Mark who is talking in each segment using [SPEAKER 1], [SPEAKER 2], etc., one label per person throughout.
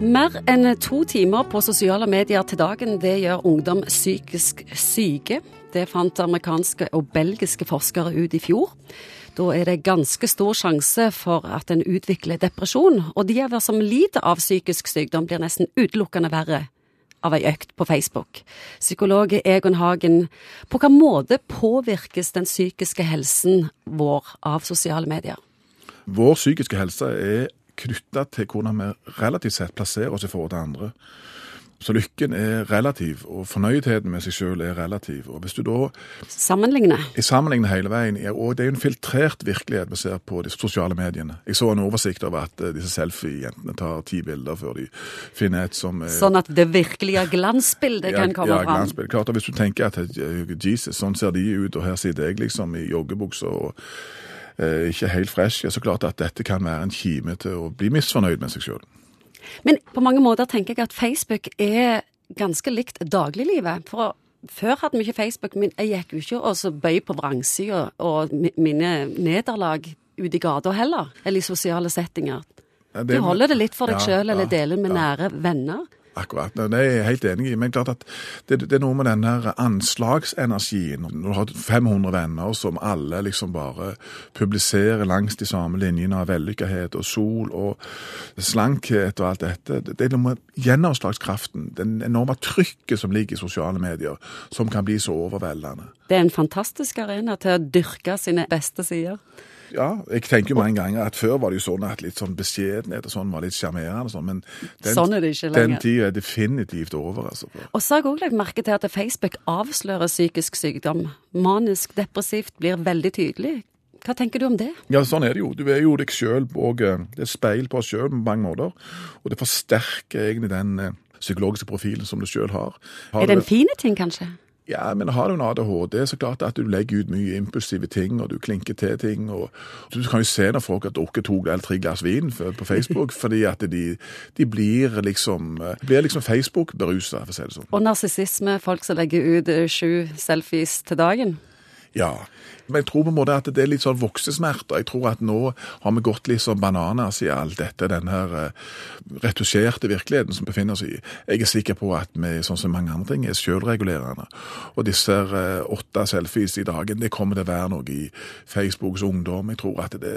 [SPEAKER 1] Mer enn to timer på sosiale medier til dagen, det gjør ungdom psykisk syke. Det fant amerikanske og belgiske forskere ut i fjor. Da er det ganske stor sjanse for at en utvikler depresjon, og de av oss som lider av psykisk sykdom, blir nesten utelukkende verre av ei økt på Facebook. Psykolog Egon Hagen, på hvilken måte påvirkes den psykiske helsen vår av sosiale medier?
[SPEAKER 2] Vår psykiske helse er knytta til hvordan vi relativt sett plasserer oss i forhold til andre. Så lykken er relativ, og fornøydheten med seg sjøl er relativ. Og hvis du da
[SPEAKER 1] Sammenligne?
[SPEAKER 2] Sammenligner hele veien. Og det er jo en filtrert virkelighet vi ser på de sosiale mediene. Jeg så en oversikt over at eh, disse selfie-jentene tar ti bilder før de finner et som er
[SPEAKER 1] Sånn at det virkelige glansbildet kan komme
[SPEAKER 2] ja,
[SPEAKER 1] fram?
[SPEAKER 2] glansbilde. Klart, og Hvis du tenker at eh, Jesus, sånn ser de ut, og her sitter jeg liksom i joggebuksa og eh, ikke helt fresh, ja, så klart at dette kan være en kime til å bli misfornøyd med seg sjøl.
[SPEAKER 1] Men på mange måter tenker jeg at Facebook er ganske likt dagliglivet. For før hadde vi ikke Facebook, men jeg gikk jo ikke og så bøy på vrangsida og mine nederlag ute i gata heller, eller i sosiale settinger.
[SPEAKER 2] Ja,
[SPEAKER 1] Du holder det litt for deg
[SPEAKER 2] Ja,
[SPEAKER 1] sjøl, eller
[SPEAKER 2] ja,
[SPEAKER 1] deler med nære venner.
[SPEAKER 2] Akkurat. Det er jeg helt enig i. Men klart at det, det er noe med den her anslagsenergien. Når du har 500 venner som alle liksom bare publiserer langs de samme linjene av vellykkethet og sol og slankhet og alt dette. Det er noe med gjennomslagskraften, den enorme trykket som ligger i sosiale medier, som kan bli så overveldende.
[SPEAKER 1] Det er en fantastisk arena til å dyrke sine beste sider.
[SPEAKER 2] Ja, jeg tenker jo mange ganger at før var det jo sånn at litt sånn beskjedenhet og sånn var litt sjarmerende og sånn, men den,
[SPEAKER 1] Sånn er det ikke
[SPEAKER 2] den tida er definitivt over, altså.
[SPEAKER 1] Og så har jeg òg lagt merke til at Facebook avslører psykisk sykdom. Manisk depressivt blir veldig tydelig. Hva tenker du om det?
[SPEAKER 2] Ja, sånn er det jo. Du er jo deg sjøl, og eh, det er speil på oss sjøl på mange måter. Og det forsterker egentlig den eh, psykologiske profilen som du sjøl har. har
[SPEAKER 1] Er det en fin ting, kanskje?
[SPEAKER 2] Ja, men har du en ADHD, så klart at du legger ut mye impulsive ting, og du klinker til ting. og Du kan jo se når folk har drukket to eller tre glass vin på Facebook, fordi at de, de blir liksom eh, blir liksom Facebook-berusa, for å si det sånn.
[SPEAKER 1] Og narsissisme, folk som legger ut eh, sju selfies til dagen.
[SPEAKER 2] Ja, men jeg tror på en måte at det er litt sånn voksesmerter. Jeg tror at nå har vi gått litt sånn bananas i alt dette, den her eh, retusjerte virkeligheten som befinner oss i. Jeg er sikker på at vi, sånn som mange andre ting, er selvregulerende. Og disse eh, åtte selfies i dagen, det kommer til å være noe i Facebooks ungdom. Jeg tror at det,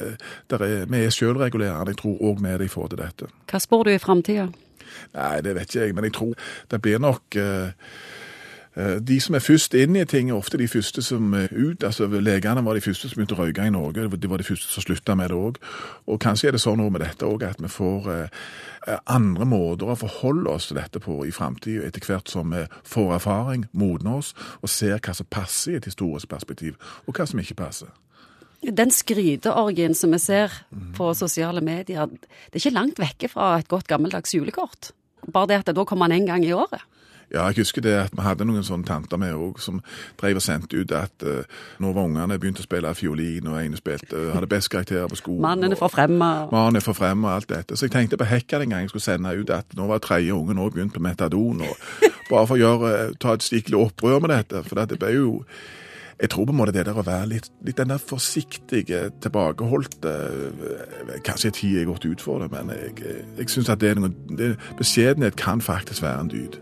[SPEAKER 2] er, vi er selvregulerende. Jeg tror òg vi er det i forhold til dette.
[SPEAKER 1] Hva spår du i framtida?
[SPEAKER 2] Nei, det vet ikke jeg, men jeg tror det blir nok eh, de som er først inn i ting, er ofte de første som er ut. altså Legene var de første som begynte å røyke i Norge. De var de første som slutta med det òg. Og kanskje er det sånn med dette òg at vi får eh, andre måter å forholde oss til dette på i framtida, etter hvert som vi får erfaring, modner oss og ser hva som passer i et historisk perspektiv, og hva som ikke passer.
[SPEAKER 1] Den skryteorgien som vi ser på sosiale medier, det er ikke langt vekke fra et godt gammeldags julekort. Bare det at da kommer man en gang i året.
[SPEAKER 2] Ja, jeg husker det at vi hadde noen sånne tanter med òg, som drev og sendte ut at uh, nå var ungene begynt å spille fiolin, og ene spilte, uh, hadde best karakterer på skolen.
[SPEAKER 1] Mannen er forfremma.
[SPEAKER 2] Mannen er forfremma og alt dette. Så jeg tenkte på Hekka den gang jeg skulle sende ut at nå var tredje ungen òg begynt på metadon, og bare for å gjøre, eh, ta et skikkelig opprør med dette. For det ble jo jeg tror på en måte det der å være litt, litt den der forsiktige, tilbakeholdte Kanskje Kanskje tid er gått ut for det, men jeg, jeg syns at det er noe det, Beskjedenhet kan faktisk være en dyd.